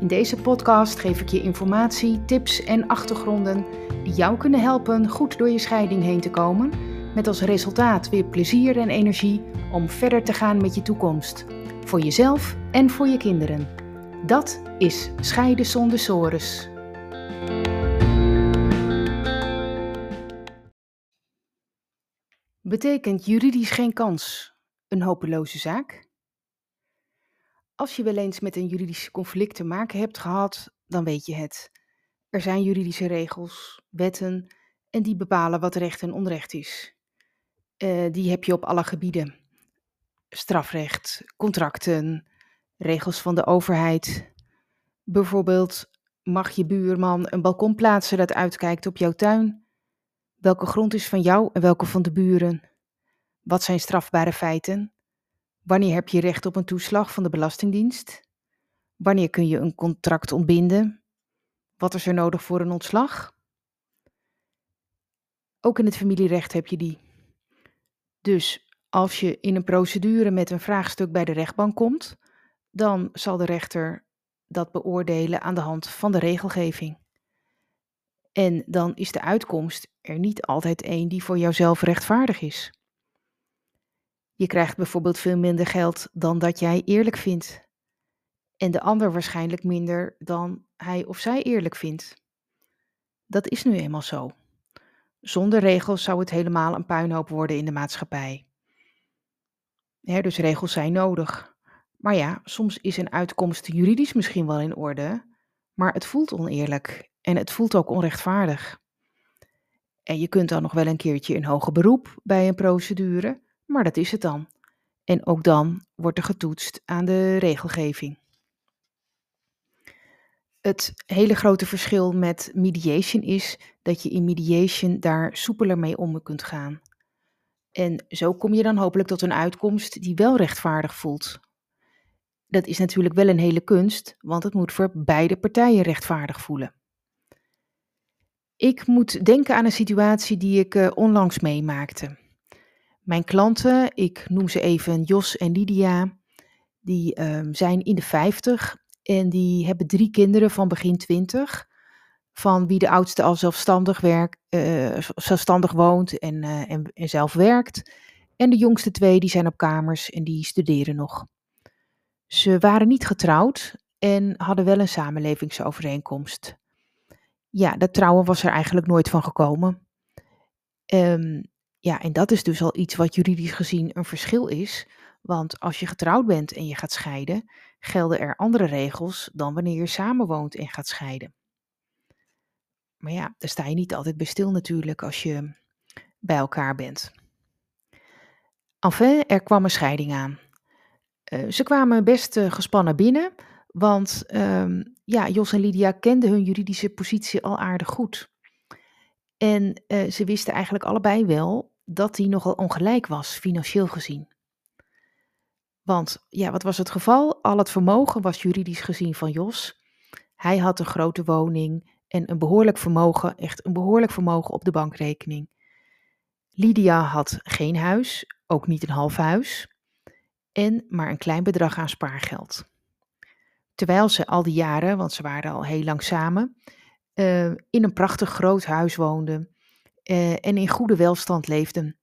In deze podcast geef ik je informatie, tips en achtergronden die jou kunnen helpen goed door je scheiding heen te komen, met als resultaat weer plezier en energie om verder te gaan met je toekomst, voor jezelf en voor je kinderen. Dat is Scheiden zonder sores. Betekent juridisch geen kans een hopeloze zaak? Als je wel eens met een juridisch conflict te maken hebt gehad, dan weet je het. Er zijn juridische regels, wetten en die bepalen wat recht en onrecht is. Uh, die heb je op alle gebieden. Strafrecht, contracten, regels van de overheid. Bijvoorbeeld, mag je buurman een balkon plaatsen dat uitkijkt op jouw tuin? Welke grond is van jou en welke van de buren? Wat zijn strafbare feiten? Wanneer heb je recht op een toeslag van de Belastingdienst? Wanneer kun je een contract ontbinden? Wat is er nodig voor een ontslag? Ook in het familierecht heb je die. Dus als je in een procedure met een vraagstuk bij de rechtbank komt, dan zal de rechter dat beoordelen aan de hand van de regelgeving. En dan is de uitkomst er niet altijd één die voor jouzelf rechtvaardig is. Je krijgt bijvoorbeeld veel minder geld dan dat jij eerlijk vindt. En de ander waarschijnlijk minder dan hij of zij eerlijk vindt. Dat is nu eenmaal zo. Zonder regels zou het helemaal een puinhoop worden in de maatschappij. dus regels zijn nodig. Maar ja, soms is een uitkomst juridisch misschien wel in orde, maar het voelt oneerlijk en het voelt ook onrechtvaardig. En je kunt dan nog wel een keertje in hoger beroep bij een procedure, maar dat is het dan. En ook dan wordt er getoetst aan de regelgeving. Het hele grote verschil met mediation is dat je in mediation daar soepeler mee om kunt gaan. En zo kom je dan hopelijk tot een uitkomst die wel rechtvaardig voelt. Dat is natuurlijk wel een hele kunst, want het moet voor beide partijen rechtvaardig voelen. Ik moet denken aan een situatie die ik uh, onlangs meemaakte. Mijn klanten, ik noem ze even Jos en Lydia, die um, zijn in de 50 en die hebben drie kinderen van begin 20, van wie de oudste al zelfstandig, werkt, uh, zelfstandig woont en, uh, en, en zelf werkt. En de jongste twee die zijn op kamers en die studeren nog. Ze waren niet getrouwd en hadden wel een samenlevingsovereenkomst. Ja, dat trouwen was er eigenlijk nooit van gekomen. Um, ja, en dat is dus al iets wat juridisch gezien een verschil is. Want als je getrouwd bent en je gaat scheiden, gelden er andere regels dan wanneer je samenwoont en gaat scheiden. Maar ja, daar sta je niet altijd bij stil natuurlijk als je bij elkaar bent. Enfin, er kwam een scheiding aan. Uh, ze kwamen best uh, gespannen binnen, want uh, ja, Jos en Lydia kenden hun juridische positie al aardig goed. En uh, ze wisten eigenlijk allebei wel dat hij nogal ongelijk was, financieel gezien. Want ja, wat was het geval? Al het vermogen was juridisch gezien van Jos. Hij had een grote woning en een behoorlijk vermogen, echt een behoorlijk vermogen op de bankrekening. Lydia had geen huis, ook niet een half huis, en maar een klein bedrag aan spaargeld. Terwijl ze al die jaren, want ze waren al heel lang samen, uh, in een prachtig groot huis woonden uh, en in goede welstand leefden.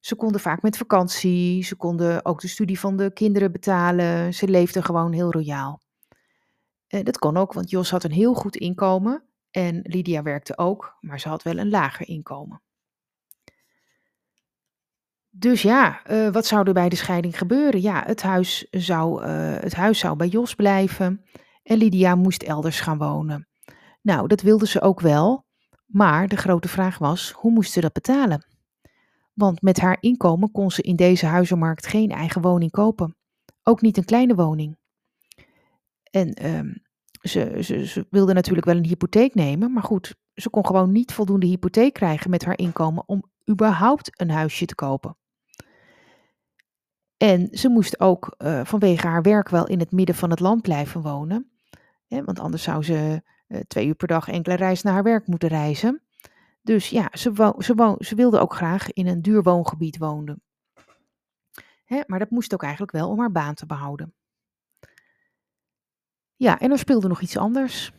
Ze konden vaak met vakantie, ze konden ook de studie van de kinderen betalen, ze leefden gewoon heel royaal. Uh, dat kon ook, want Jos had een heel goed inkomen en Lydia werkte ook, maar ze had wel een lager inkomen. Dus ja, wat zou er bij de scheiding gebeuren? Ja, het huis, zou, het huis zou bij Jos blijven en Lydia moest elders gaan wonen. Nou, dat wilde ze ook wel, maar de grote vraag was, hoe moest ze dat betalen? Want met haar inkomen kon ze in deze huizenmarkt geen eigen woning kopen. Ook niet een kleine woning. En um, ze, ze, ze wilde natuurlijk wel een hypotheek nemen, maar goed, ze kon gewoon niet voldoende hypotheek krijgen met haar inkomen om überhaupt een huisje te kopen. En ze moest ook uh, vanwege haar werk wel in het midden van het land blijven wonen. Hè, want anders zou ze twee uur per dag enkele reis naar haar werk moeten reizen. Dus ja, ze, ze, wilde ook graag in een duur woongebied wonen. Hè, maar dat moest ook eigenlijk wel om haar baan te behouden. Ja, en er speelde nog iets anders.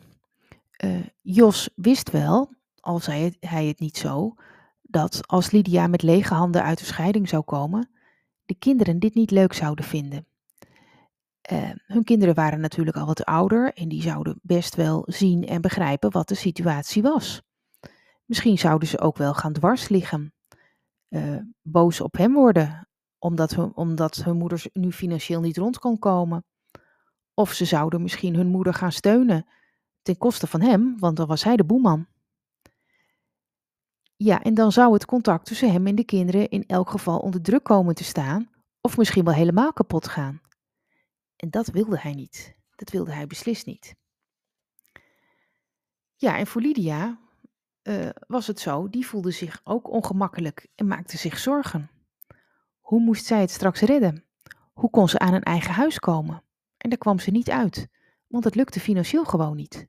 Uh, Jos wist wel, al zei hij het niet zo, dat als Lydia met lege handen uit de scheiding zou komen, de kinderen dit niet leuk zouden vinden. Uh, hun kinderen waren natuurlijk al wat ouder en die zouden best wel zien en begrijpen wat de situatie was. Misschien zouden ze ook wel gaan dwars liggen, uh, boos op hem worden, omdat hun, omdat hun moeder nu financieel niet rond kon komen. Of ze zouden misschien hun moeder gaan steunen ten koste van hem, want dan was hij de boeman. Ja, en dan zou het contact tussen hem en de kinderen in elk geval onder druk komen te staan, of misschien wel helemaal kapot gaan. En dat wilde hij niet. Dat wilde hij beslist niet. Ja, en voor Lydia uh, was het zo, die voelde zich ook ongemakkelijk en maakte zich zorgen. Hoe moest zij het straks redden? Hoe kon ze aan een eigen huis komen? En daar kwam ze niet uit, want het lukte financieel gewoon niet.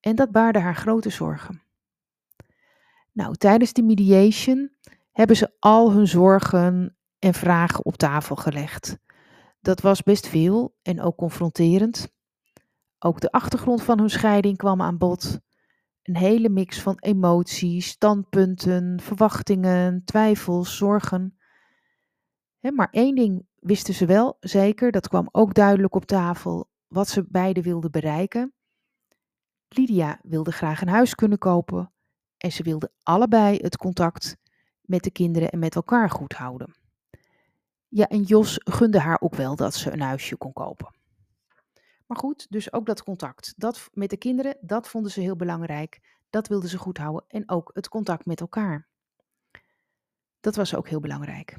En dat baarde haar grote zorgen. Nou, tijdens de mediation hebben ze al hun zorgen en vragen op tafel gelegd. Dat was best veel en ook confronterend. Ook de achtergrond van hun scheiding kwam aan bod. Een hele mix van emoties, standpunten, verwachtingen, twijfels, zorgen. maar één ding wisten ze wel zeker, dat kwam ook duidelijk op tafel, wat ze beiden wilden bereiken. Lydia wilde graag een huis kunnen kopen en ze wilden allebei het contact met de kinderen en met elkaar goed houden. Ja, en Jos gunde haar ook wel dat ze een huisje kon kopen. Maar goed, dus ook dat contact dat met de kinderen, dat vonden ze heel belangrijk. Dat wilden ze goed houden en ook het contact met elkaar. Dat was ook heel belangrijk.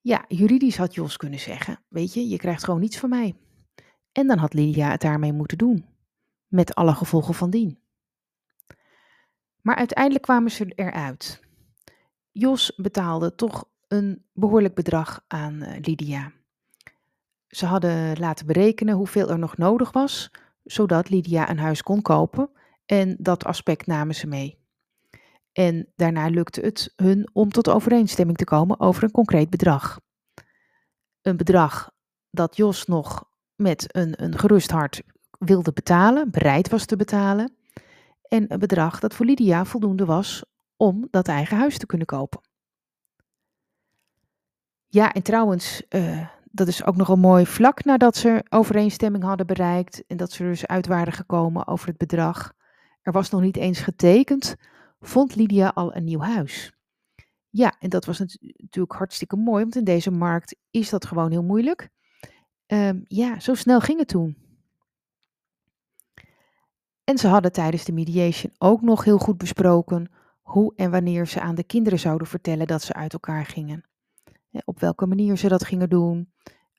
Ja, juridisch had Jos kunnen zeggen: Weet je, je krijgt gewoon niets van mij. En dan had Lydia het daarmee moeten doen, met alle gevolgen van dien. Maar uiteindelijk kwamen ze eruit. Jos betaalde toch een behoorlijk bedrag aan uh, Lydia. Ze hadden laten berekenen hoeveel er nog nodig was, zodat Lydia een huis kon kopen, en dat aspect namen ze mee. En daarna lukte het hun om tot overeenstemming te komen over een concreet bedrag. Een bedrag dat Jos nog met een, een gerust hart wilde betalen, bereid was te betalen. En een bedrag dat voor Lydia voldoende was om dat eigen huis te kunnen kopen. Ja, en trouwens, uh, dat is ook nog een mooi vlak nadat ze overeenstemming hadden bereikt en dat ze dus uit waren gekomen over het bedrag. Er was nog niet eens getekend vond Lydia al een nieuw huis. Ja, en dat was natuurlijk hartstikke mooi, want in deze markt is dat gewoon heel moeilijk. Um, ja, zo snel ging het toen. En ze hadden tijdens de mediation ook nog heel goed besproken hoe en wanneer ze aan de kinderen zouden vertellen dat ze uit elkaar gingen. Op welke manier ze dat gingen doen,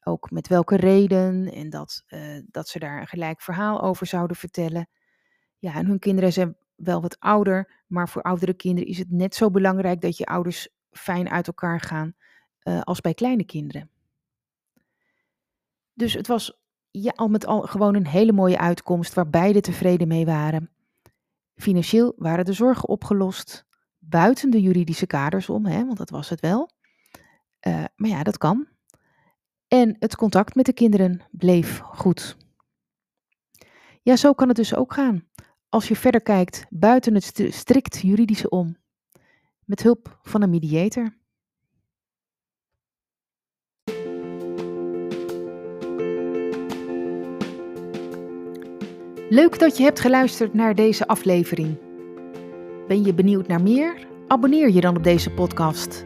ook met welke reden en dat, uh, dat ze daar een gelijk verhaal over zouden vertellen. Ja, en hun kinderen zijn wel wat ouder, maar voor oudere kinderen is het net zo belangrijk dat je ouders fijn uit elkaar gaan uh, als bij kleine kinderen. Dus het was ja, al met al gewoon een hele mooie uitkomst waar beide tevreden mee waren. Financieel waren de zorgen opgelost, buiten de juridische kaders om, hè, want dat was het wel. Uh, maar ja, dat kan. En het contact met de kinderen bleef goed. Ja, zo kan het dus ook gaan als je verder kijkt buiten het strikt juridische om, met hulp van een mediator. Leuk dat je hebt geluisterd naar deze aflevering. Ben je benieuwd naar meer? Abonneer je dan op deze podcast.